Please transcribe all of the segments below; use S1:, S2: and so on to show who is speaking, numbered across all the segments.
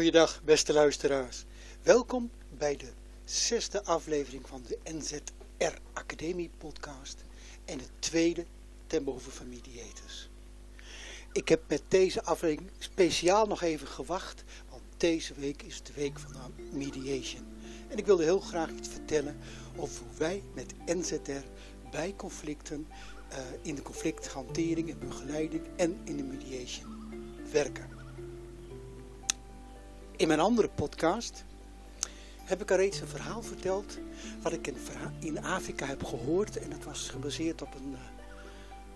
S1: Goeiedag beste luisteraars. Welkom bij de zesde aflevering van de NZR Academie podcast en de tweede ten behoeve van mediators. Ik heb met deze aflevering speciaal nog even gewacht, want deze week is de week van de mediation. En ik wilde heel graag iets vertellen over hoe wij met NZR bij conflicten, uh, in de conflicthantering en begeleiding en in de mediation werken. In mijn andere podcast heb ik al reeds een verhaal verteld wat ik in, in Afrika heb gehoord. En dat was gebaseerd op een uh,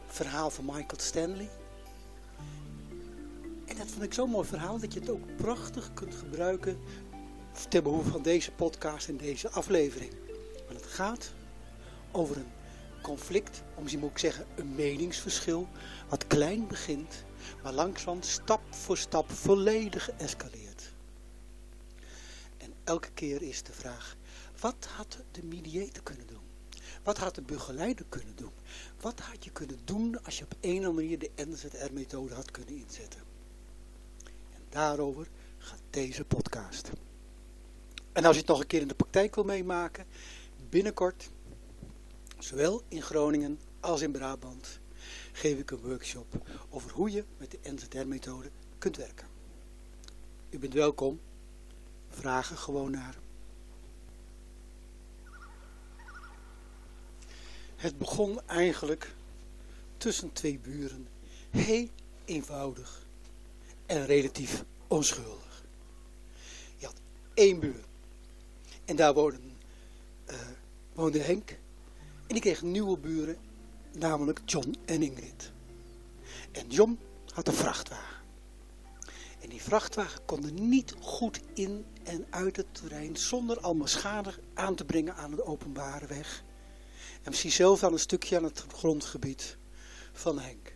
S1: verhaal van Michael Stanley. En dat vond ik zo'n mooi verhaal dat je het ook prachtig kunt gebruiken ter behoeve van deze podcast en deze aflevering. Want het gaat over een conflict, om moet ik zeggen een meningsverschil, wat klein begint, maar langzaam stap voor stap volledig escaleert. Elke keer is de vraag, wat had de mediator kunnen doen? Wat had de begeleider kunnen doen? Wat had je kunnen doen als je op een of andere manier de NZR-methode had kunnen inzetten? En daarover gaat deze podcast. En als je het nog een keer in de praktijk wil meemaken, binnenkort, zowel in Groningen als in Brabant, geef ik een workshop over hoe je met de NZR-methode kunt werken. U bent welkom. Vragen gewoon naar. Het begon eigenlijk tussen twee buren. Heel eenvoudig en relatief onschuldig. Je had één buur. En daar woonde, uh, Henk. En die kreeg nieuwe buren namelijk John en Ingrid. En John had een vrachtwagen. En die vrachtwagen kon er niet goed in en uit het terrein zonder allemaal schade aan te brengen aan de openbare weg. En misschien zelf aan een stukje aan het grondgebied van Henk.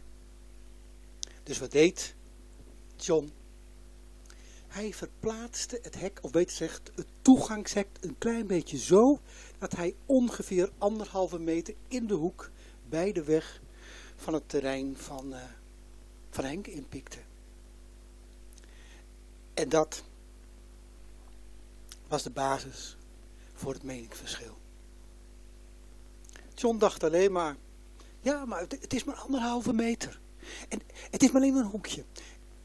S1: Dus wat deed John? Hij verplaatste het hek, of beter gezegd het toegangshek, een klein beetje zo, dat hij ongeveer anderhalve meter in de hoek bij de weg van het terrein van, uh, van Henk inpikte. En dat was de basis voor het meningsverschil. John dacht alleen maar, ja, maar het, het is maar anderhalve meter. En het is maar alleen maar een hoekje.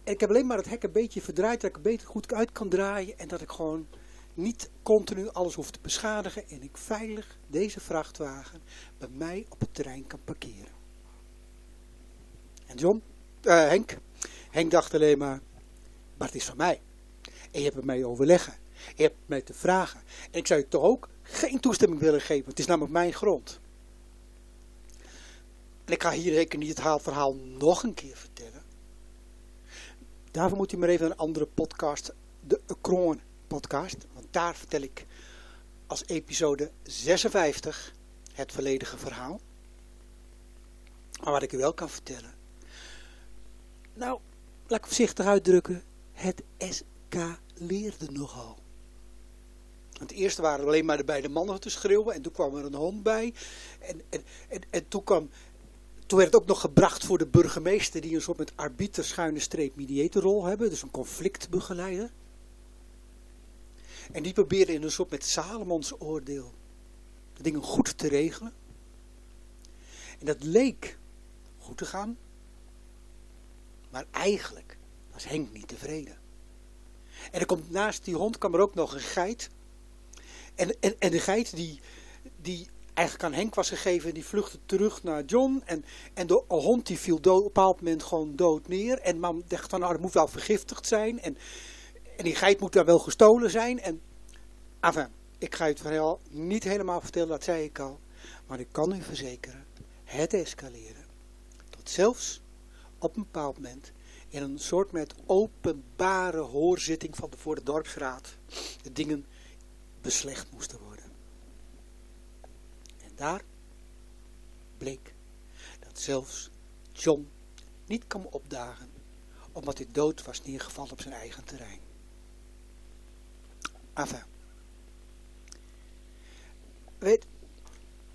S1: En ik heb alleen maar het hek een beetje verdraaid, dat ik het beter goed uit kan draaien. En dat ik gewoon niet continu alles hoef te beschadigen en ik veilig deze vrachtwagen bij mij op het terrein kan parkeren. En John, uh, Henk, Henk dacht alleen maar, maar het is van mij. En je hebt met mij overleggen. Je hebt mij te vragen. En ik zou je toch ook geen toestemming willen geven. Het is namelijk mijn grond. En ik ga hier zeker niet het verhaal nog een keer vertellen. Daarvoor moet u maar even een andere podcast, de Kroon podcast. Want daar vertel ik als episode 56 het volledige verhaal. Maar wat ik u wel kan vertellen. Nou, laat ik voorzichtig uitdrukken. Het escaleerde nogal. Want eerst waren alleen maar de beide mannen te schreeuwen. En toen kwam er een hond bij. En, en, en, en toen kwam toen werd het ook nog gebracht voor de burgemeester die een soort met arbiter schuine streep mediatorrol hebben. Dus een conflictbegeleider. En die probeerde in een soort met Salomons oordeel de dingen goed te regelen. En dat leek goed te gaan. Maar eigenlijk was Henk niet tevreden. En er komt naast die hond kwam er ook nog een geit. En, en, en de geit die, die eigenlijk aan Henk was gegeven, die vluchtte terug naar John. En, en de hond die viel dood, op een bepaald moment gewoon dood neer. En man dacht van, nou, dat moet wel vergiftigd zijn. En en die geit moet daar wel gestolen zijn. En, enfin, ik ga het verhaal niet helemaal vertellen, dat zei ik al. Maar ik kan u verzekeren, het escaleren. Tot zelfs op een bepaald moment in een soort met openbare hoorzitting van de, voor de dorpsraad de dingen beslecht moesten worden. En daar bleek dat zelfs John niet kwam opdagen omdat hij dood was neergevallen op zijn eigen terrein. Enfin. Weet,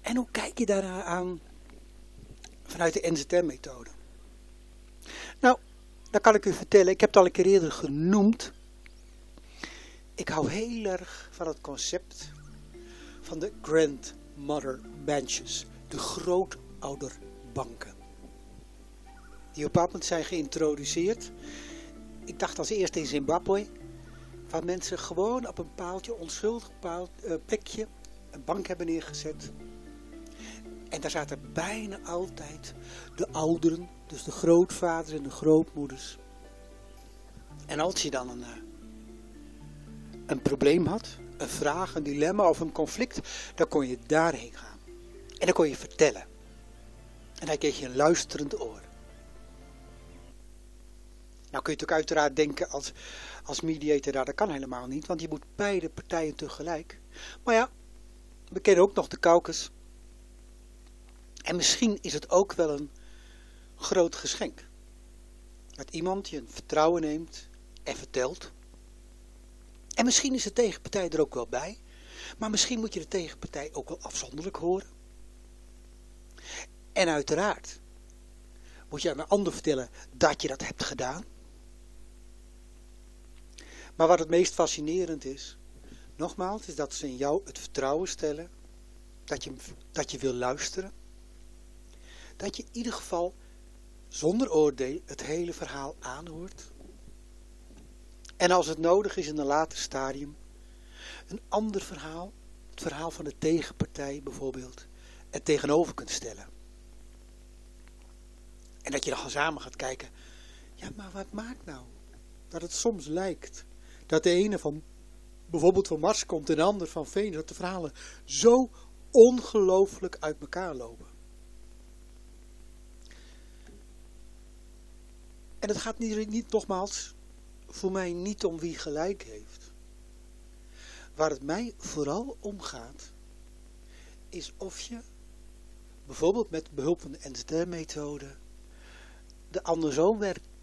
S1: en hoe kijk je daar aan vanuit de NZM-methode? Nou, dan kan ik u vertellen, ik heb het al een keer eerder genoemd. Ik hou heel erg van het concept van de grandmother benches, de grootouderbanken. Die op moment zijn geïntroduceerd. Ik dacht als eerste in Zimbabwe, waar mensen gewoon op een paaltje, onschuldig paal, uh, plekje, een bank hebben neergezet. En daar zaten bijna altijd de ouderen, dus de grootvaders en de grootmoeders. En als je dan een, uh, een probleem had, een vraag, een dilemma of een conflict, dan kon je daarheen gaan. En dan kon je vertellen. En dan kreeg je een luisterend oor. Nou kun je natuurlijk uiteraard denken als, als mediator, nou, dat kan helemaal niet, want je moet beide partijen tegelijk. Maar ja, we kennen ook nog de Caucus. En misschien is het ook wel een groot geschenk. Dat iemand je een vertrouwen neemt en vertelt. En misschien is de tegenpartij er ook wel bij. Maar misschien moet je de tegenpartij ook wel afzonderlijk horen. En uiteraard moet je aan een ander vertellen dat je dat hebt gedaan. Maar wat het meest fascinerend is, nogmaals, is dat ze in jou het vertrouwen stellen, dat je, dat je wil luisteren, dat je in ieder geval zonder oordeel het hele verhaal aanhoort. En als het nodig is in een later stadium, een ander verhaal, het verhaal van de tegenpartij bijvoorbeeld, er tegenover kunt stellen. En dat je dan samen gaat kijken, ja maar wat maakt nou dat het soms lijkt dat de ene van bijvoorbeeld van Mars komt en de ander van Venus, dat de verhalen zo ongelooflijk uit elkaar lopen. En het gaat niet, niet nogmaals voor mij niet om wie gelijk heeft. Waar het mij vooral om gaat, is of je bijvoorbeeld met behulp van de NZR-methode de ander zo,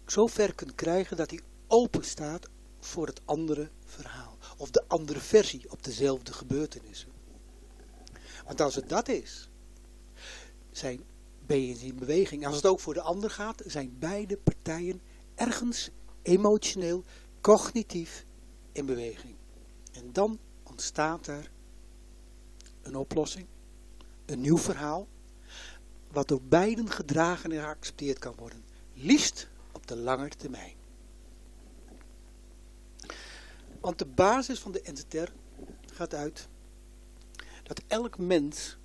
S1: zo ver kunt krijgen dat hij open staat voor het andere verhaal. Of de andere versie op dezelfde gebeurtenissen. Want als het dat is, zijn, ben je in beweging. Als het ook voor de ander gaat, zijn beide partijen ergens emotioneel, cognitief in beweging. En dan ontstaat er een oplossing, een nieuw verhaal, wat door beiden gedragen en geaccepteerd kan worden. Liefst op de lange termijn. Want de basis van de NZR gaat uit dat elk mens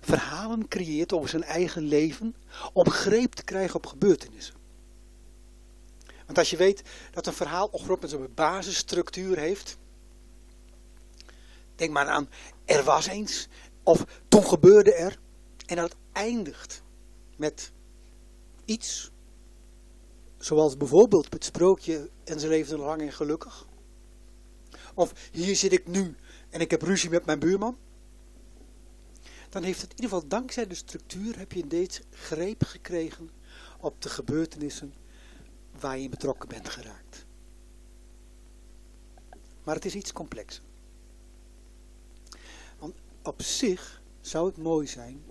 S1: verhalen creëert over zijn eigen leven om greep te krijgen op gebeurtenissen. Want als je weet dat een verhaal ongeveer een basisstructuur heeft, denk maar aan er was eens, of toen gebeurde er, en dat het eindigt met iets, zoals bijvoorbeeld het sprookje en ze leefden lang en gelukkig, of hier zit ik nu en ik heb ruzie met mijn buurman. Dan heeft het in ieder geval dankzij de structuur heb je deze greep gekregen op de gebeurtenissen waar je in betrokken bent geraakt. Maar het is iets complexer. Want op zich zou het mooi zijn,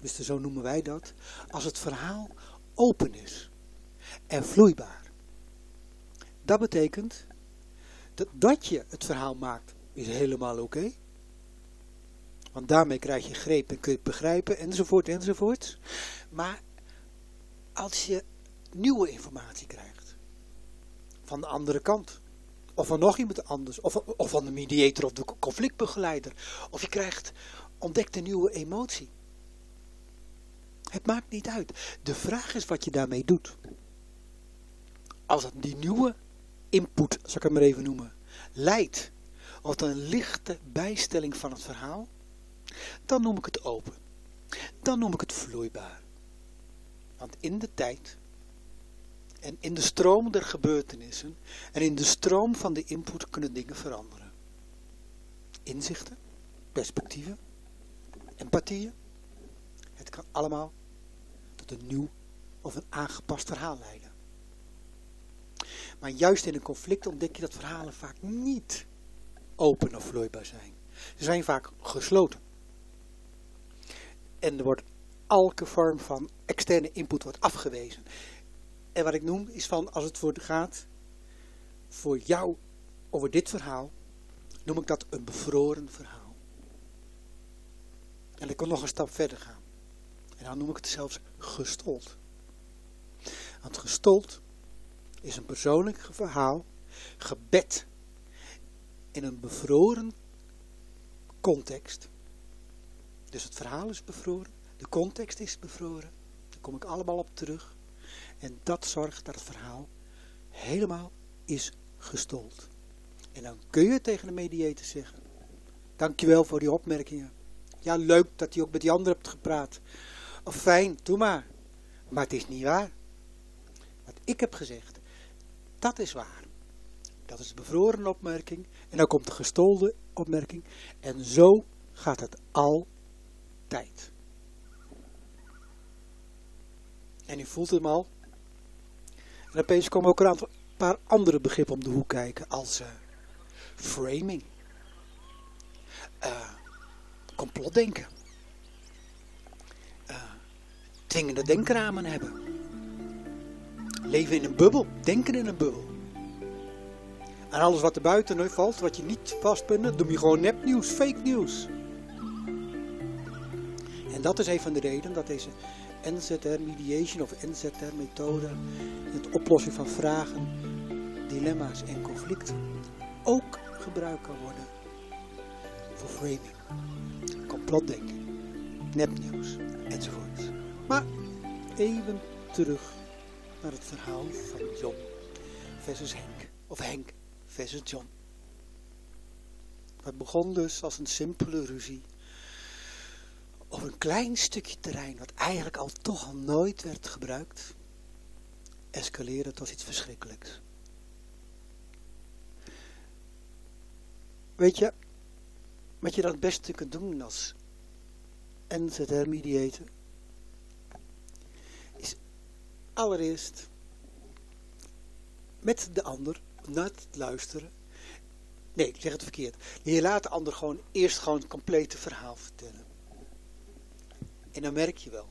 S1: dus zo noemen wij dat, als het verhaal open is en vloeibaar. Dat betekent dat, dat je het verhaal maakt, is helemaal oké. Want daarmee krijg je greep en kun je het begrijpen, enzovoort, enzovoort. Maar als je nieuwe informatie krijgt, van de andere kant, of van nog iemand anders, of, of van de mediator of de conflictbegeleider, of je krijgt, ontdekt een nieuwe emotie. Het maakt niet uit. De vraag is wat je daarmee doet. Als het die nieuwe input, zal ik het maar even noemen, leidt tot een lichte bijstelling van het verhaal, dan noem ik het open. Dan noem ik het vloeibaar. Want in de tijd en in de stroom der gebeurtenissen en in de stroom van de input kunnen dingen veranderen. Inzichten, perspectieven, empathieën. Het kan allemaal tot een nieuw of een aangepast verhaal leiden. Maar juist in een conflict ontdek je dat verhalen vaak niet open of vloeibaar zijn. Ze zijn vaak gesloten. En er wordt elke vorm van externe input wordt afgewezen. En wat ik noem is van als het voor gaat voor jouw over dit verhaal noem ik dat een bevroren verhaal. En ik kan nog een stap verder gaan. En dan noem ik het zelfs gestold. Want gestold is een persoonlijk verhaal, gebed in een bevroren context. Dus het verhaal is bevroren, de context is bevroren. Daar kom ik allemaal op terug. En dat zorgt dat het verhaal helemaal is gestold. En dan kun je tegen de mediator zeggen. Dankjewel voor die opmerkingen. Ja, leuk dat je ook met die anderen hebt gepraat. Of fijn, doe maar. Maar het is niet waar. Wat ik heb gezegd, dat is waar. Dat is de bevroren opmerking. En dan komt de gestolde opmerking. En zo gaat het altijd. En u voelt hem al. En opeens komen ook een paar andere begrippen om de hoek kijken. Als uh, framing. Uh, complotdenken. Uh, dwingende denkramen hebben. Leven in een bubbel. Denken in een bubbel. En alles wat er buiten valt, wat je niet vastpunt, doe je gewoon nepnieuws, fake nieuws. En dat is een van de redenen dat deze NZR mediation of NZR methode in het oplossen van vragen, dilemma's en conflicten ook gebruikt kan worden voor framing, complotdenken, nepnieuws enzovoort. Maar even terug naar het verhaal van John versus Henk, of Henk versus John. Het begon dus als een simpele ruzie over een klein stukje terrein, wat eigenlijk al toch al nooit werd gebruikt, escaleren tot iets verschrikkelijks. Weet je, wat je dan het beste kunt doen als NZR mediator, is allereerst met de ander naar het luisteren. Nee, ik zeg het verkeerd. Je laat de ander gewoon eerst gewoon het complete verhaal vertellen. En dan merk je wel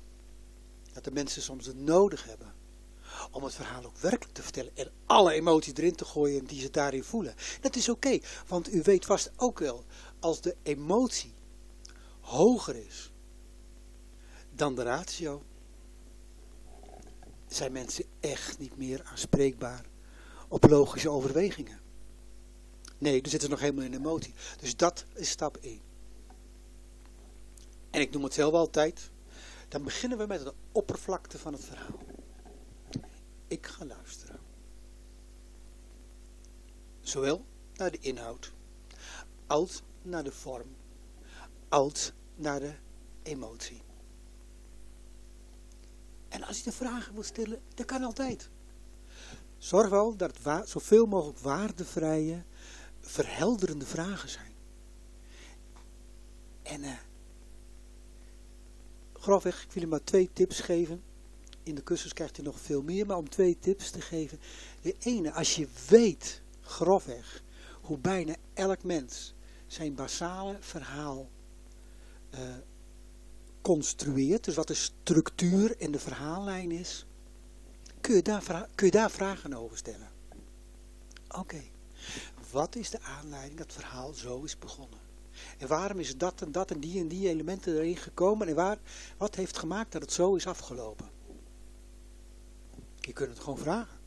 S1: dat de mensen soms het nodig hebben om het verhaal ook werkelijk te vertellen en alle emoties erin te gooien die ze daarin voelen. Dat is oké, want u weet vast ook wel, als de emotie hoger is dan de ratio, zijn mensen echt niet meer aanspreekbaar op logische overwegingen. Nee, er zit er nog helemaal in emotie. Dus dat is stap 1. En ik noem het zelf altijd, dan beginnen we met de oppervlakte van het verhaal. Ik ga luisteren. Zowel naar de inhoud, als naar de vorm, als naar de emotie. En als je de vragen wil stellen, dat kan altijd. Zorg wel dat het zoveel mogelijk waardevrije, verhelderende vragen zijn. En uh, grofweg, ik wil je maar twee tips geven. In de cursus krijgt u nog veel meer, maar om twee tips te geven. De ene, als je weet, grofweg, hoe bijna elk mens zijn basale verhaal uh, construeert, dus wat de structuur en de verhaallijn is, kun je daar, kun je daar vragen over stellen. Oké, wat is de aanleiding dat het verhaal zo is begonnen? En waarom is dat en dat en die en die elementen erin gekomen? En waar, wat heeft gemaakt dat het zo is afgelopen? Je kunt het gewoon vragen.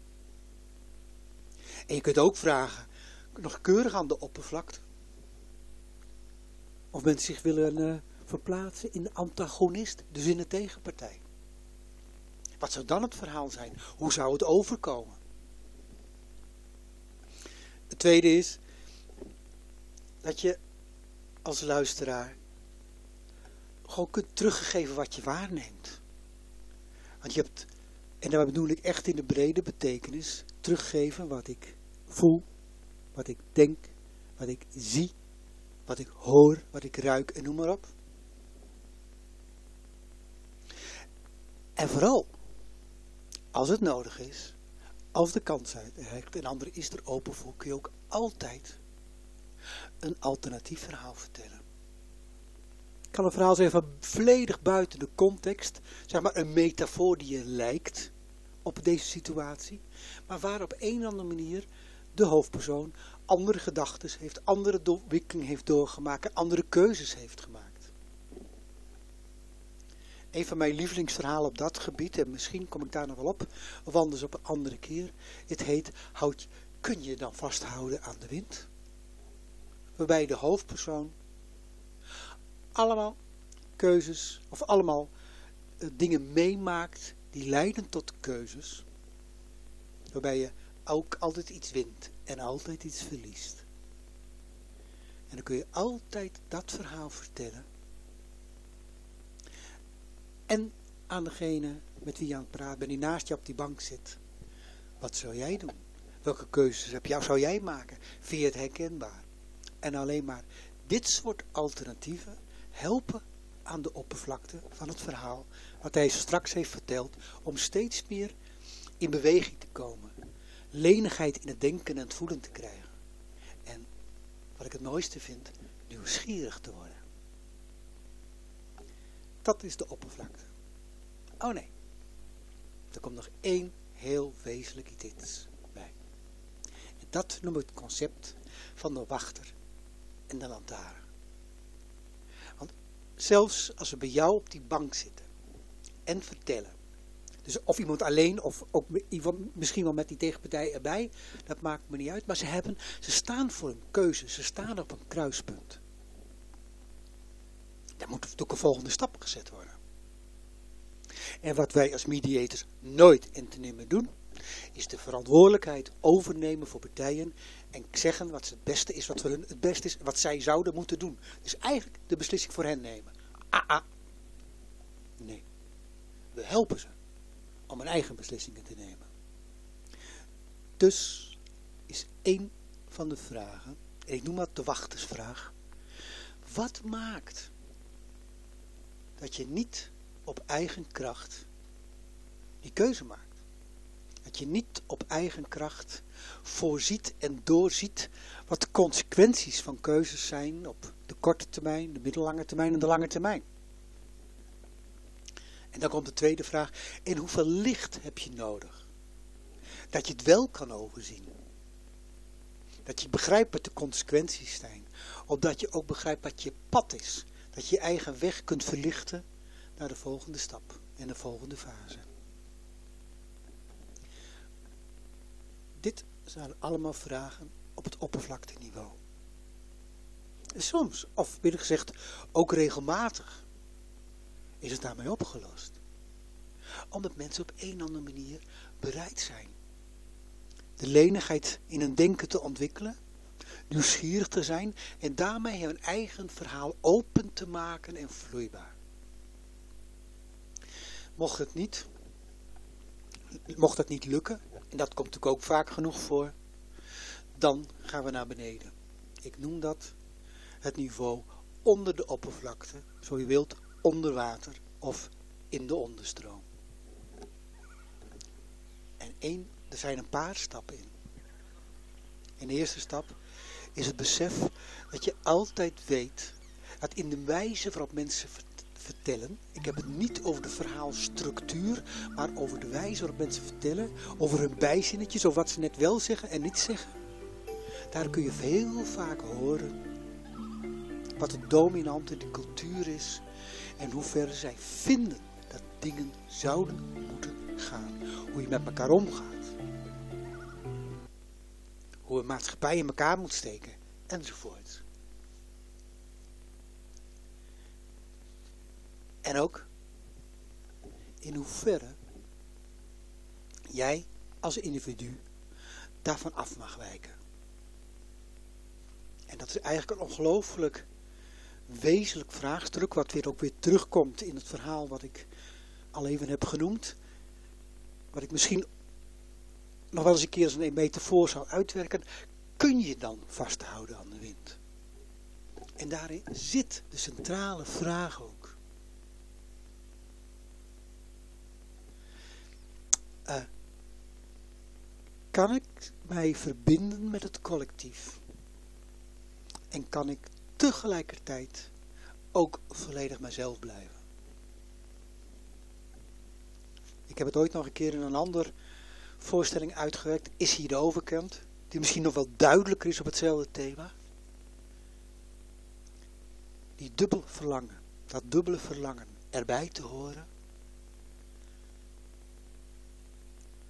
S1: En je kunt ook vragen, nog keurig aan de oppervlakte. Of mensen zich willen uh, verplaatsen in antagonist, dus in de tegenpartij. Wat zou dan het verhaal zijn? Hoe zou het overkomen? Het tweede is dat je als luisteraar gewoon kunt teruggeven wat je waarneemt. Want je hebt, en daar bedoel ik echt in de brede betekenis, teruggeven wat ik voel, wat ik denk, wat ik zie, wat ik hoor, wat ik ruik en noem maar op. En vooral, als het nodig is, als de kans heeft en andere is er open voor, kun je ook altijd een alternatief verhaal vertellen. Ik kan een verhaal zijn van volledig buiten de context, zeg maar een metafoor die je lijkt op deze situatie, maar waar op een of andere manier de hoofdpersoon andere gedachten heeft, andere ontwikkeling heeft doorgemaakt andere keuzes heeft gemaakt. Een van mijn lievelingsverhalen op dat gebied, en misschien kom ik daar nog wel op, of anders op een andere keer. Het heet, houd, kun je dan vasthouden aan de wind? Waarbij de hoofdpersoon allemaal keuzes, of allemaal uh, dingen meemaakt die leiden tot keuzes. Waarbij je ook altijd iets wint en altijd iets verliest. En dan kun je altijd dat verhaal vertellen. En aan degene met wie je aan het praten bent, die naast je op die bank zit. Wat zou jij doen? Welke keuzes heb jou, zou jij maken? Je het herkenbaar? En alleen maar dit soort alternatieven helpen aan de oppervlakte van het verhaal, wat hij straks heeft verteld, om steeds meer in beweging te komen. Lenigheid in het denken en het voelen te krijgen. En wat ik het mooiste vind, nieuwsgierig te worden. Dat is de oppervlakte. Oh nee, er komt nog één heel wezenlijk iets bij. Dat noemen we het concept van de wachter en de lantaarn. Want zelfs als we bij jou op die bank zitten en vertellen, dus of iemand alleen of ook misschien wel met die tegenpartij erbij, dat maakt me niet uit, maar ze, hebben, ze staan voor een keuze, ze staan op een kruispunt. Daar moet natuurlijk een volgende stap gezet worden. En wat wij als mediators nooit in te nemen doen, is de verantwoordelijkheid overnemen voor partijen en zeggen wat het beste is, wat voor hun het beste is, wat zij zouden moeten doen. Dus eigenlijk de beslissing voor hen nemen. Ah, ah. Nee. We helpen ze om hun eigen beslissingen te nemen. Dus is één van de vragen, en ik noem dat de wachtersvraag, wat maakt dat je niet op eigen kracht die keuze maakt? Dat je niet op eigen kracht voorziet en doorziet wat de consequenties van keuzes zijn op de korte termijn, de middellange termijn en de lange termijn. En dan komt de tweede vraag, en hoeveel licht heb je nodig? Dat je het wel kan overzien. Dat je begrijpt wat de consequenties zijn. Opdat je ook begrijpt wat je pad is. Dat je je eigen weg kunt verlichten naar de volgende stap en de volgende fase. Dit zijn allemaal vragen op het oppervlakteniveau. Soms, of beter gezegd, ook regelmatig, is het daarmee opgelost. Omdat mensen op een of andere manier bereid zijn. De lenigheid in hun denken te ontwikkelen, nieuwsgierig te zijn en daarmee hun eigen verhaal open te maken en vloeibaar. Mocht het niet, mocht het niet lukken, en dat komt natuurlijk ook vaak genoeg voor, dan gaan we naar beneden. Ik noem dat het niveau onder de oppervlakte, zo je wilt, onder water of in de onderstroom. En één, er zijn een paar stappen in. En de eerste stap is het besef dat je altijd weet dat in de wijze waarop mensen vertellen, ik heb het niet over de verhaalstructuur, maar over de wijze waarop mensen vertellen, over hun bijzinnetjes, over wat ze net wel zeggen en niet zeggen. Daar kun je heel vaak horen wat de dominante de cultuur is en hoe ver zij vinden dat dingen zouden moeten gaan. Hoe je met elkaar omgaat. Hoe een maatschappij in elkaar moet steken. Enzovoort. En ook in hoeverre jij als individu daarvan af mag wijken. En dat is eigenlijk een ongelooflijk wezenlijk vraagstuk, wat weer ook weer terugkomt in het verhaal wat ik al even heb genoemd. Wat ik misschien nog wel eens een keer als een metafoor zou uitwerken. Kun je dan vasthouden aan de wind? En daarin zit de centrale vraag ook. Uh, kan ik mij verbinden met het collectief? En kan ik tegelijkertijd ook volledig mezelf blijven. Ik heb het ooit nog een keer in een andere voorstelling uitgewerkt. Is hier de overkant? die misschien nog wel duidelijker is op hetzelfde thema. Die dubbel verlangen, dat dubbele verlangen erbij te horen.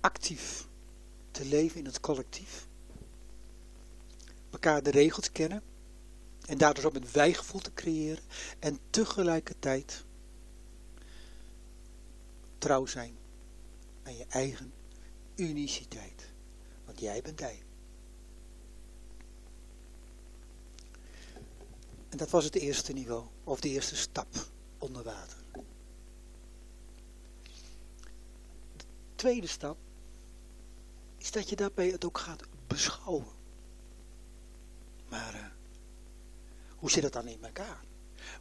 S1: Actief te leven in het collectief. Elkaar de regels kennen. En daardoor ook een wijgevoel te creëren. En tegelijkertijd trouw zijn aan je eigen uniciteit. Want jij bent hij. En dat was het eerste niveau, of de eerste stap onder water. De tweede stap is dat je daarbij het ook gaat beschouwen. Maar uh, hoe zit het dan in elkaar?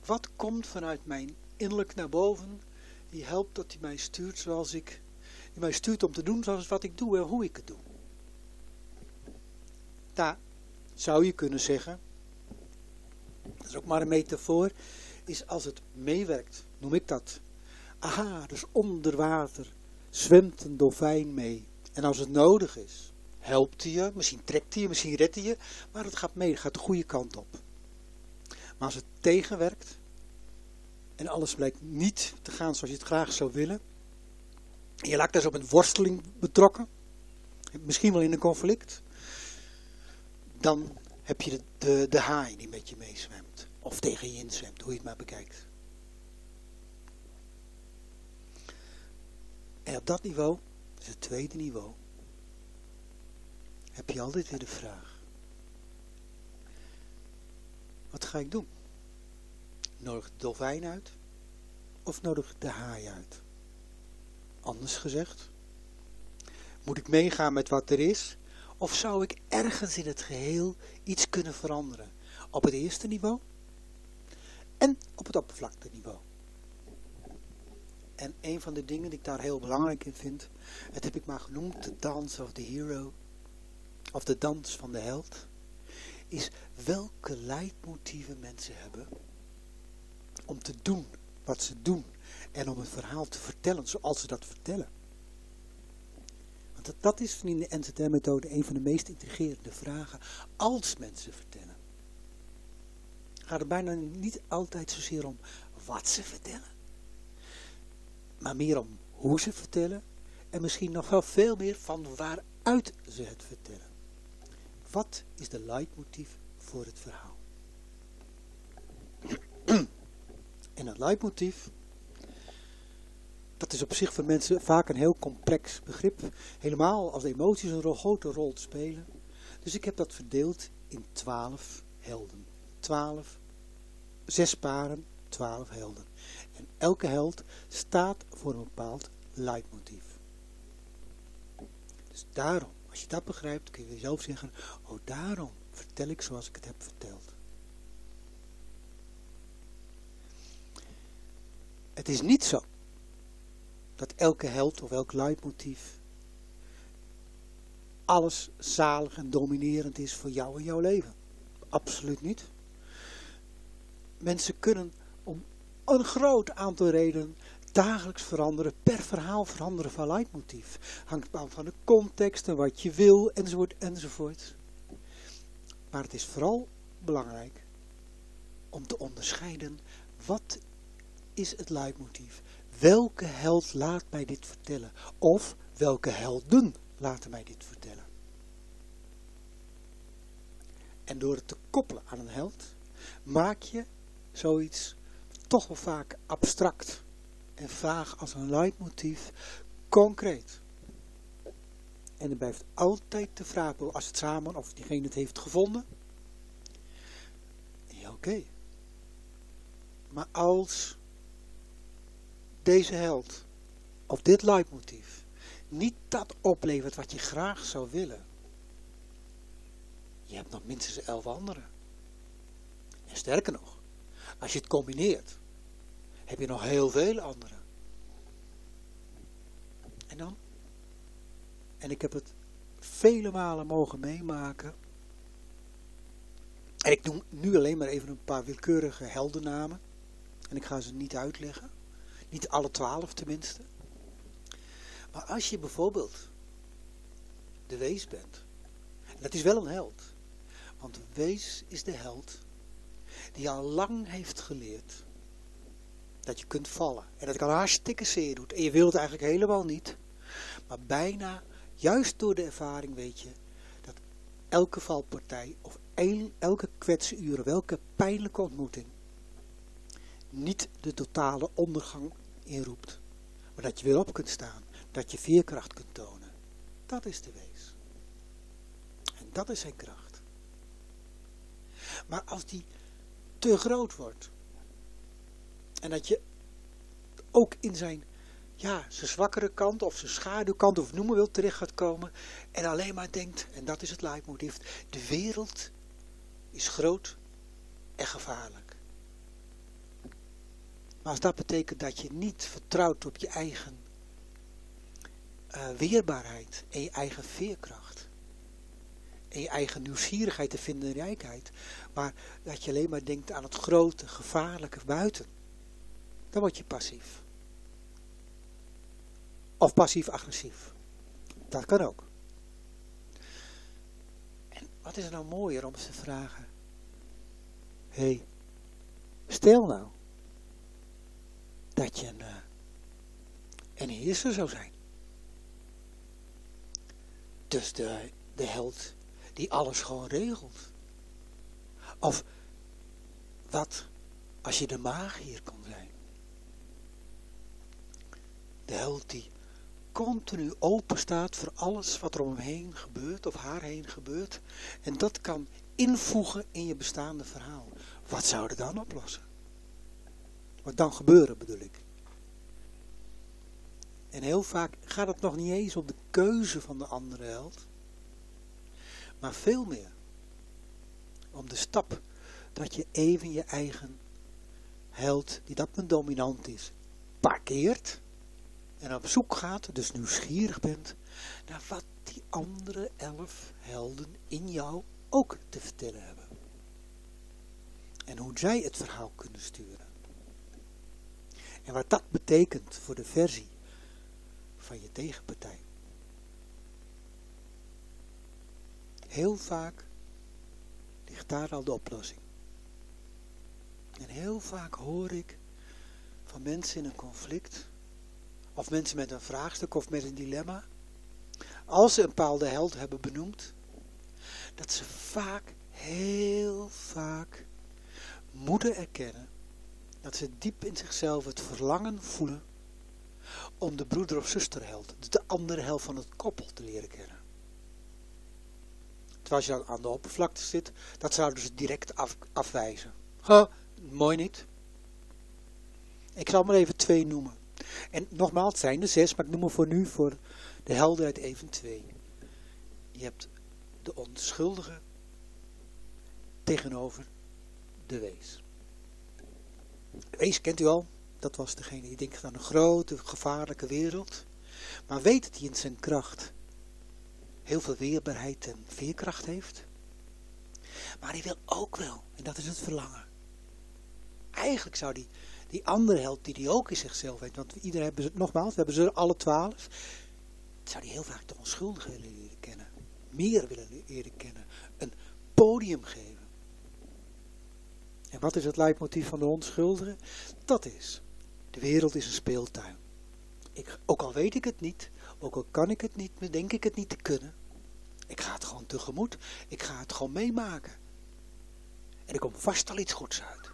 S1: Wat komt vanuit mijn innerlijk naar boven, die helpt dat hij mij stuurt zoals ik, die mij stuurt om te doen zoals wat ik doe en hoe ik het doe. Daar zou je kunnen zeggen, dat is ook maar een metafoor, is als het meewerkt, noem ik dat. Aha, dus onder water zwemt een dolfijn mee. En als het nodig is, helpt hij je, misschien trekt hij je, misschien redt hij je, maar het gaat mee, het gaat de goede kant op. Maar als het tegenwerkt, en alles blijkt niet te gaan zoals je het graag zou willen, en je lijkt dus op een worsteling betrokken, misschien wel in een conflict, dan heb je de, de, de haai die met je meezwemt. Of tegen je inzwemt, hoe je het maar bekijkt. En op dat niveau, is het tweede niveau, heb je altijd weer de vraag. Wat ga ik doen? Nodig de dolfijn uit? Of nodig de haai uit? Anders gezegd, moet ik meegaan met wat er is? Of zou ik ergens in het geheel iets kunnen veranderen? Op het eerste niveau en op het oppervlakteniveau. En een van de dingen die ik daar heel belangrijk in vind, het heb ik maar genoemd, de dance of the hero, of de dans van de held, is welke leidmotieven mensen hebben om te doen wat ze doen en om een verhaal te vertellen zoals ze dat vertellen. Want dat, dat is in de NZR-methode een van de meest intrigerende vragen als mensen vertellen. Gaat er bijna niet altijd zozeer om wat ze vertellen, maar meer om hoe ze vertellen en misschien nog wel veel meer van waaruit ze het vertellen. Wat is de leidmotief voor het verhaal? En dat leidmotief, dat is op zich voor mensen vaak een heel complex begrip. Helemaal als emoties een grote rol spelen. Dus ik heb dat verdeeld in twaalf helden. Twaalf, zes paren, twaalf helden. En elke held staat voor een bepaald leidmotief. Dus daarom, als je dat begrijpt, kun je zelf zeggen, oh daarom vertel ik zoals ik het heb verteld. Het is niet zo dat elke held of elk leidmotief alles zalig en dominerend is voor jou en jouw leven. Absoluut niet. Mensen kunnen een groot aantal redenen dagelijks veranderen, per verhaal veranderen van leidmotief. Hangt af van de context en wat je wil, enzovoort, enzovoort. Maar het is vooral belangrijk om te onderscheiden wat is het leidmotief. Welke held laat mij dit vertellen? Of welke helden laten mij dit vertellen? En door het te koppelen aan een held, maak je zoiets toch wel vaak abstract en vaag als een leidmotief concreet. En er blijft altijd de vraag, als het samen of diegene het heeft gevonden. Ja, oké. Maar als deze held, of dit leidmotief, niet dat oplevert wat je graag zou willen. Je hebt nog minstens elf andere. En sterker nog, als je het combineert, heb je nog heel veel andere. En dan? En ik heb het vele malen mogen meemaken. En ik noem nu alleen maar even een paar willekeurige heldennamen. En ik ga ze niet uitleggen. Niet alle twaalf tenminste. Maar als je bijvoorbeeld de wees bent. Dat is wel een held. Want wees is de held die al lang heeft geleerd dat je kunt vallen. En dat kan hartstikke zeer doet. En je wilt eigenlijk helemaal niet. Maar bijna, juist door de ervaring weet je, dat elke valpartij of elke kwetsuur, welke pijnlijke ontmoeting, niet de totale ondergang inroept. Maar dat je weer op kunt staan. Dat je veerkracht kunt tonen. Dat is de wees. En dat is zijn kracht. Maar als die te groot wordt. En dat je ook in zijn, ja, zijn zwakkere kant of zijn schaduwkant of noemen wil terecht gaat komen. En alleen maar denkt, en dat is het leidmotief, de wereld is groot en gevaarlijk. Maar als dat betekent dat je niet vertrouwt op je eigen uh, weerbaarheid en je eigen veerkracht. En je eigen nieuwsgierigheid en rijkheid. Maar dat je alleen maar denkt aan het grote, gevaarlijke buiten. Dan word je passief. Of passief-agressief. Dat kan ook. En wat is er nou mooier om te vragen? Hé, hey, stel nou dat je een, uh, een heerser zou zijn. Dus de, de held die alles gewoon regelt. Of wat als je de magier kon zijn. De held die continu open staat voor alles wat er om hem heen gebeurt of haar heen gebeurt. En dat kan invoegen in je bestaande verhaal. Wat zou er dan oplossen? Wat dan gebeuren bedoel ik. En heel vaak gaat het nog niet eens om de keuze van de andere held. Maar veel meer om de stap dat je even je eigen held, die dat men dominant is, parkeert en op zoek gaat, dus nieuwsgierig bent, naar wat die andere elf helden in jou ook te vertellen hebben. En hoe zij het verhaal kunnen sturen. En wat dat betekent voor de versie van je tegenpartij. Heel vaak ligt daar al de oplossing. En heel vaak hoor ik van mensen in een conflict, of mensen met een vraagstuk of met een dilemma, als ze een bepaalde held hebben benoemd, dat ze vaak, heel vaak, moeten erkennen dat ze diep in zichzelf het verlangen voelen om de broeder of zusterheld, de andere helft van het koppel te leren kennen. Terwijl je dan aan de oppervlakte zit, dat zouden ze direct af, afwijzen. Mooi niet. Ik zal maar even twee noemen. En nogmaals, zijn er zes, maar ik noem er voor nu voor de helderheid even twee. Je hebt de onschuldige tegenover de wees. De wees kent u al, dat was degene die denkt aan een grote, gevaarlijke wereld. Maar weet dat hij in zijn kracht heel veel weerbaarheid en veerkracht heeft. Maar hij wil ook wel, en dat is het verlangen. Eigenlijk zou die, die andere held die die ook in zichzelf heeft, want iedereen hebben ze, nogmaals, we hebben ze alle twaalf, zou die heel vaak de onschuldige willen leren kennen. Meer willen leren kennen. Een podium geven. En wat is het leidmotief van de onschuldige? Dat is, de wereld is een speeltuin. Ik, ook al weet ik het niet, ook al kan ik het niet, denk ik het niet te kunnen. Ik ga het gewoon tegemoet. Ik ga het gewoon meemaken. En er komt vast al iets goeds uit.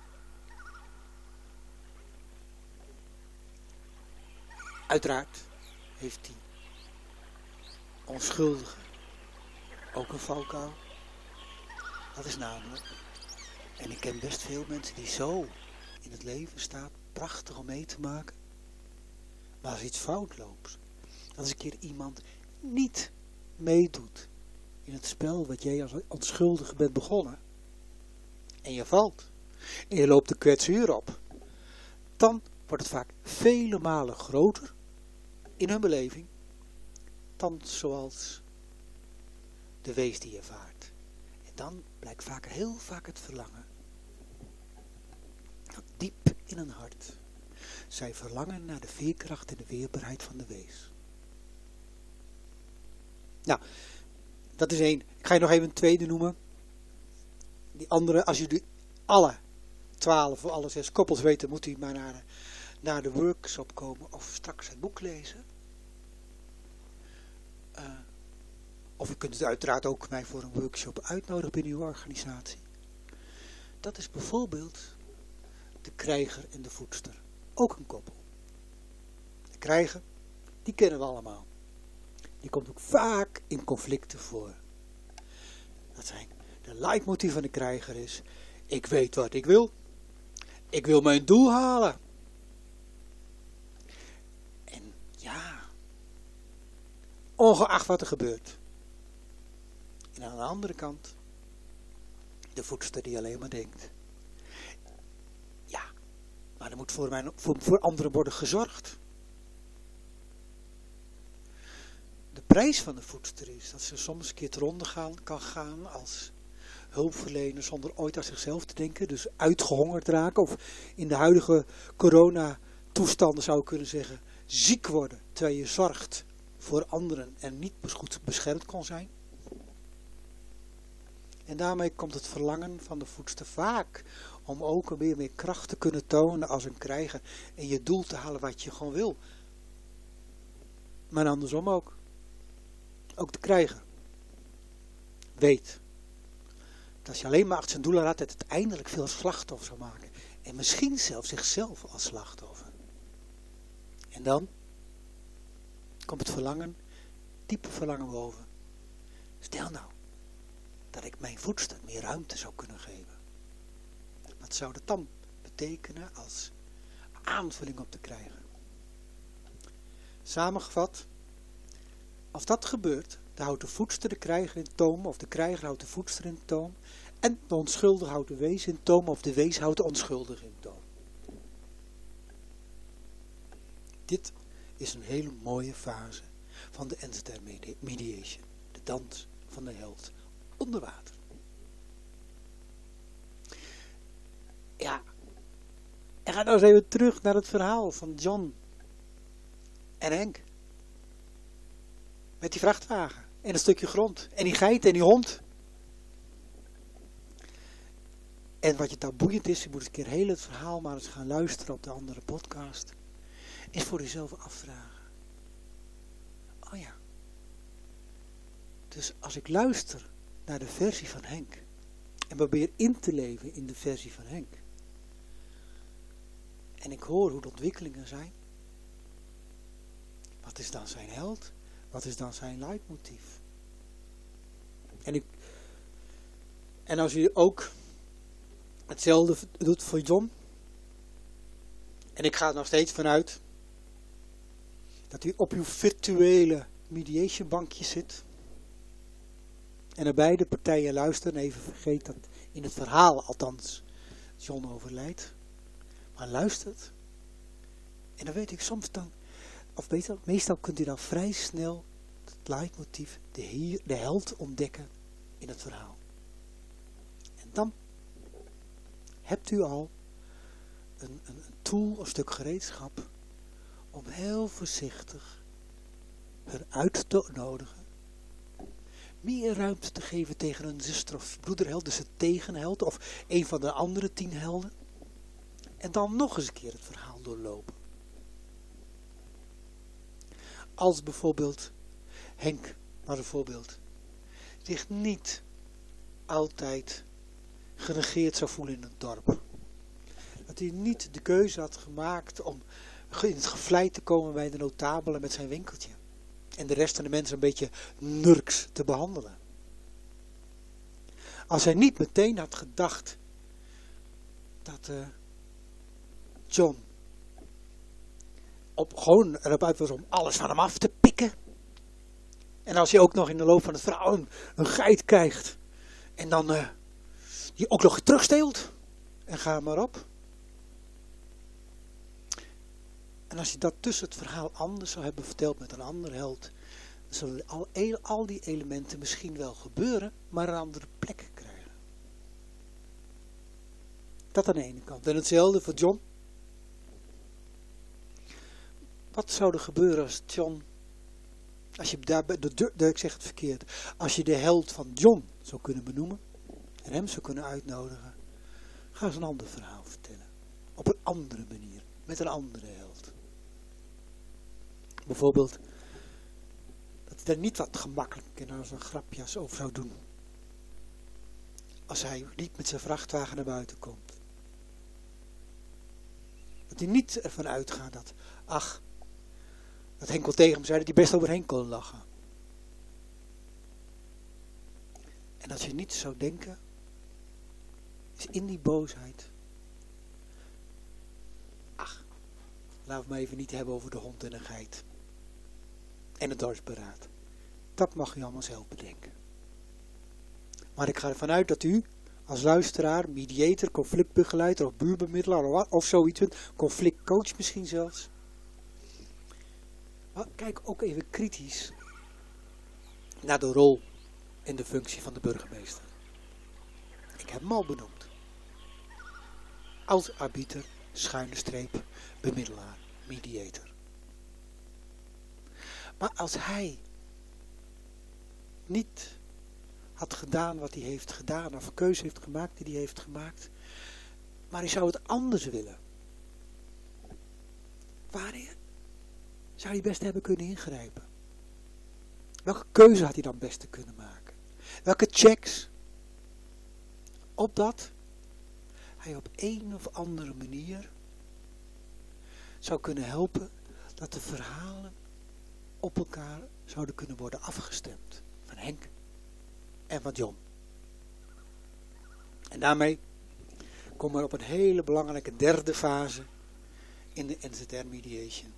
S1: Uiteraard heeft die onschuldige ook een valkuil. Dat is namelijk, en ik ken best veel mensen die zo in het leven staan, prachtig om mee te maken. Maar als iets fout loopt, als een keer iemand niet meedoet in het spel wat jij als onschuldige bent begonnen, en je valt, en je loopt de kwetsuur op, dan wordt het vaak vele malen groter in hun beleving dan zoals de wees die je vaart. En dan blijkt vaak heel vaak het verlangen. Dat diep in een hart. Zij verlangen naar de veerkracht en de weerbaarheid van de wees. Nou, Dat is één. Ik ga je nog even een tweede noemen. Die andere, als jullie alle twaalf of alle zes koppels weten, moet u maar naar, naar de workshop komen of straks het boek lezen. Uh, of u kunt uiteraard ook mij voor een workshop uitnodigen binnen uw organisatie. Dat is bijvoorbeeld de krijger en de voedster. Ook een koppel. De krijger, die kennen we allemaal. Die komt ook vaak in conflicten voor. Dat zijn de leidmotief van de krijger is, ik weet wat ik wil. Ik wil mijn doel halen. En ja, ongeacht wat er gebeurt. En aan de andere kant, de voedster die alleen maar denkt. Ja, maar er moet voor, mijn, voor, voor anderen worden gezorgd. De prijs van de voedster is dat ze soms een keer te ronde kan gaan als hulpverlener zonder ooit aan zichzelf te denken. Dus uitgehongerd raken of in de huidige corona toestanden zou ik kunnen zeggen ziek worden terwijl je zorgt voor anderen en niet goed beschermd kon zijn. En daarmee komt het verlangen van de voedster vaak om ook weer meer kracht te kunnen tonen als een krijger en je doel te halen wat je gewoon wil. Maar andersom ook. Ook de krijger weet dat als je alleen maar achter zijn doelen laat, het uiteindelijk veel slachtoffer zou maken. En misschien zelfs zichzelf als slachtoffer. En dan komt het verlangen, diepe verlangen boven. Stel nou, dat ik mijn voedster meer ruimte zou kunnen geven. Wat zou dat dan betekenen als aanvulling op te krijgen? Samengevat, als dat gebeurt, dan houdt de voedster de krijger in toom, of de krijger houdt de voedster in toom, en de onschuldige houdt de wees in toom, of de wees houdt de onschuldige in toom. Dit is een hele mooie fase van de Enter Mediation, de dans van de held onder water. Ja, en ga nou eens even terug naar het verhaal van John en Henk. Met die vrachtwagen en een stukje grond en die geit en die hond. En wat je daar boeiend is, je moet een keer heel het verhaal maar eens gaan luisteren op de andere podcast, is voor jezelf afvragen. Oh ja. Dus als ik luister naar de versie van Henk. En probeer in te leven in de versie van Henk. En ik hoor hoe de ontwikkelingen zijn. Wat is dan zijn held? Wat is dan zijn leidmotief? En, ik, en als u ook hetzelfde doet voor John. En ik ga er nog steeds vanuit dat u op uw virtuele mediation bankje zit. En naar beide partijen luisteren. Even vergeet dat in het verhaal althans John overlijdt. Maar luistert. En dan weet ik soms dan, of beter, meestal kunt u dan vrij snel het leidmotief, de, hier, de held ontdekken in het verhaal. En dan hebt u al een, een, een tool, een stuk gereedschap, om heel voorzichtig eruit te nodigen meer ruimte te geven tegen een zuster of broederheld, dus het tegenheld, of een van de andere tien helden. En dan nog eens een keer het verhaal doorlopen. Als bijvoorbeeld Henk, maar een voorbeeld, zich niet altijd genegeerd zou voelen in het dorp. Dat hij niet de keuze had gemaakt om in het gevleid te komen bij de notabelen met zijn winkeltje en de rest van de mensen een beetje nurks te behandelen. Als hij niet meteen had gedacht dat uh, John op, gewoon erop uit was om alles van hem af te pikken. En als hij ook nog in de loop van het verhaal een, een geit krijgt. En dan uh, die ook nog terugsteelt. En ga maar op. En als je dat tussen het verhaal anders zou hebben verteld met een ander held, dan zullen al, al die elementen misschien wel gebeuren, maar een andere plek krijgen. Dat aan de ene kant. En hetzelfde voor John. Wat zou er gebeuren als John Als je daar, de, de, de, ik zeg het verkeerd, als je de held van John zou kunnen benoemen en hem zou kunnen uitnodigen, ga eens een ander verhaal vertellen. Op een andere manier, met een andere held. Bijvoorbeeld, dat hij daar niet wat gemakkelijk als een grapjas over zou doen. Als hij niet met zijn vrachtwagen naar buiten komt. Dat hij niet ervan uitgaat dat, ach, dat Henkel tegen hem zei dat hij best overheen kon lachen. En als je niet zou denken, is in die boosheid, ach, laten we maar even niet hebben over de hond en de geit. En het dorpsberaad. Dat mag u allemaal zelf bedenken. Maar ik ga ervan uit dat u als luisteraar, mediator, conflictbegeleider of buurbemiddelaar of zoiets, conflictcoach misschien zelfs. Maar kijk ook even kritisch naar de rol en de functie van de burgemeester. Ik heb hem al benoemd. Als arbiter, schuine streep, bemiddelaar, mediator. Maar als hij niet had gedaan wat hij heeft gedaan, of een keuze heeft gemaakt die hij heeft gemaakt, maar hij zou het anders willen. Waarin zou hij best hebben kunnen ingrijpen? Welke keuze had hij dan best kunnen maken? Welke checks? Opdat hij op een of andere manier zou kunnen helpen dat de verhalen op elkaar zouden kunnen worden afgestemd. Van Henk en van John. En daarmee komen we op een hele belangrijke derde fase in de NZR mediation.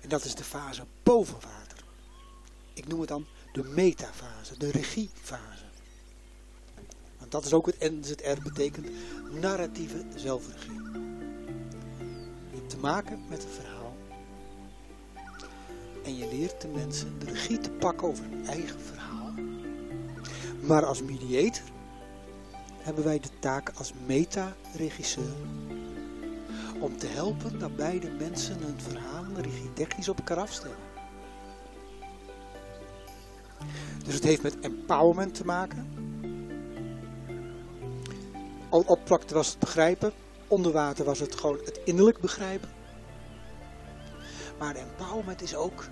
S1: En dat is de fase boven water. Ik noem het dan de metafase, de regiefase. Want dat is ook het NZR betekent narratieve zelfregie. Je hebt te maken met een verhaal. En je leert de mensen de regie te pakken over hun eigen verhaal. Maar als mediator hebben wij de taak als meta-regisseur om te helpen dat beide mensen hun verhaal regietechnisch op elkaar afstellen. Dus het heeft met empowerment te maken. Al oppervlakte was het begrijpen, onder water was het gewoon het innerlijk begrijpen. Maar empowerment is ook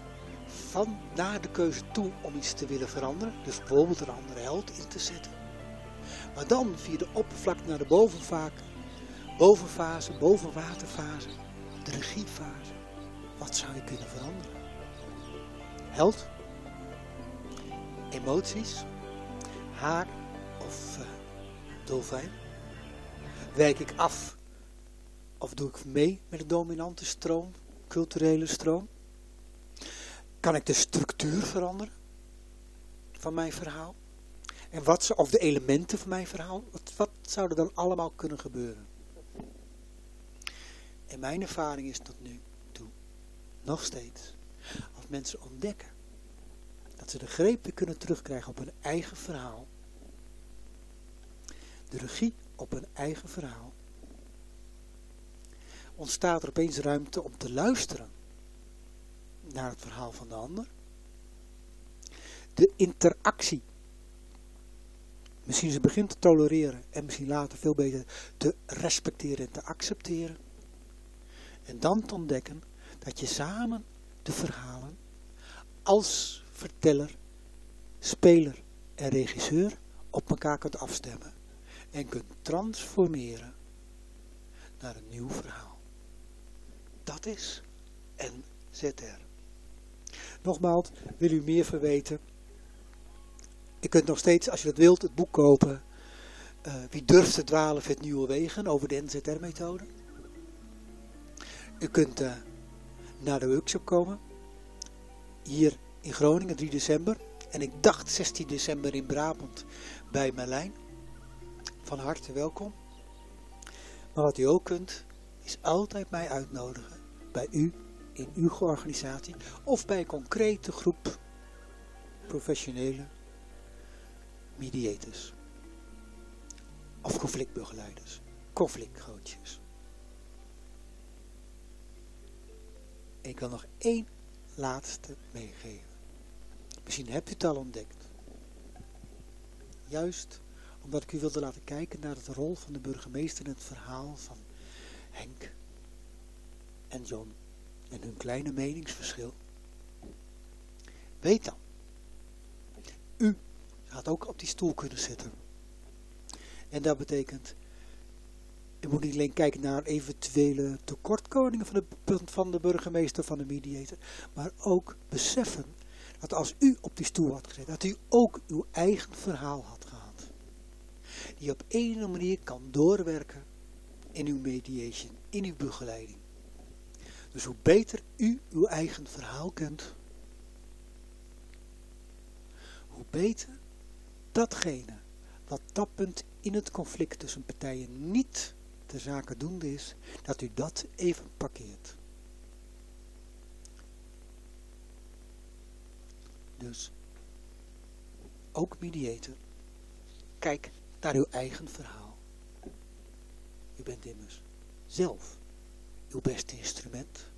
S1: van naar de keuze toe om iets te willen veranderen. Dus bijvoorbeeld een andere held in te zetten. Maar dan via de oppervlakte naar de bovenvaak, bovenfase, bovenwaterfase, de regiefase. Wat zou je kunnen veranderen? Held? Emoties? Haar of uh, dolfijn? Wijk ik af? Of doe ik mee met de dominante stroom, culturele stroom? Kan ik de structuur veranderen van mijn verhaal? En wat, of de elementen van mijn verhaal? Wat, wat zou er dan allemaal kunnen gebeuren? En mijn ervaring is tot nu toe, nog steeds, als mensen ontdekken dat ze de greep kunnen terugkrijgen op hun eigen verhaal, de regie op hun eigen verhaal, ontstaat er opeens ruimte om te luisteren naar het verhaal van de ander. De interactie. Misschien ze begint te tolereren en misschien later veel beter te respecteren en te accepteren. En dan te ontdekken dat je samen de verhalen als verteller, speler en regisseur op elkaar kunt afstemmen. En kunt transformeren naar een nieuw verhaal. Dat is NZR. Nogmaals, wil u meer verweten? Je kunt nog steeds, als je dat wilt, het boek kopen. Uh, wie durft te dwalen het nieuwe wegen over de NZR-methode. U kunt uh, naar de workshop komen. Hier in Groningen, 3 december. En ik dacht 16 december in Brabant bij Merlijn. Van harte welkom. Maar wat u ook kunt, is altijd mij uitnodigen bij u in uw organisatie of bij een concrete groep professionele mediators of conflictbegeleiders, conflictcoaches. Ik wil nog één laatste meegeven. Misschien hebt u het al ontdekt. Juist omdat ik u wilde laten kijken naar de rol van de burgemeester in het verhaal van Henk en John en hun kleine meningsverschil. Weet dan, u gaat ook op die stoel kunnen zitten. En dat betekent, je moet niet alleen kijken naar eventuele tekortkomingen van de, van de burgemeester, van de mediator, maar ook beseffen dat als u op die stoel had gezeten, dat u ook uw eigen verhaal had gehad. Die op een manier kan doorwerken in uw mediation, in uw begeleiding. Dus hoe beter u uw eigen verhaal kent, hoe beter datgene wat tappend in het conflict tussen partijen niet de zaken doende is, dat u dat even parkeert. Dus, ook mediator, kijk naar uw eigen verhaal. U bent immers zelf uw beste instrument.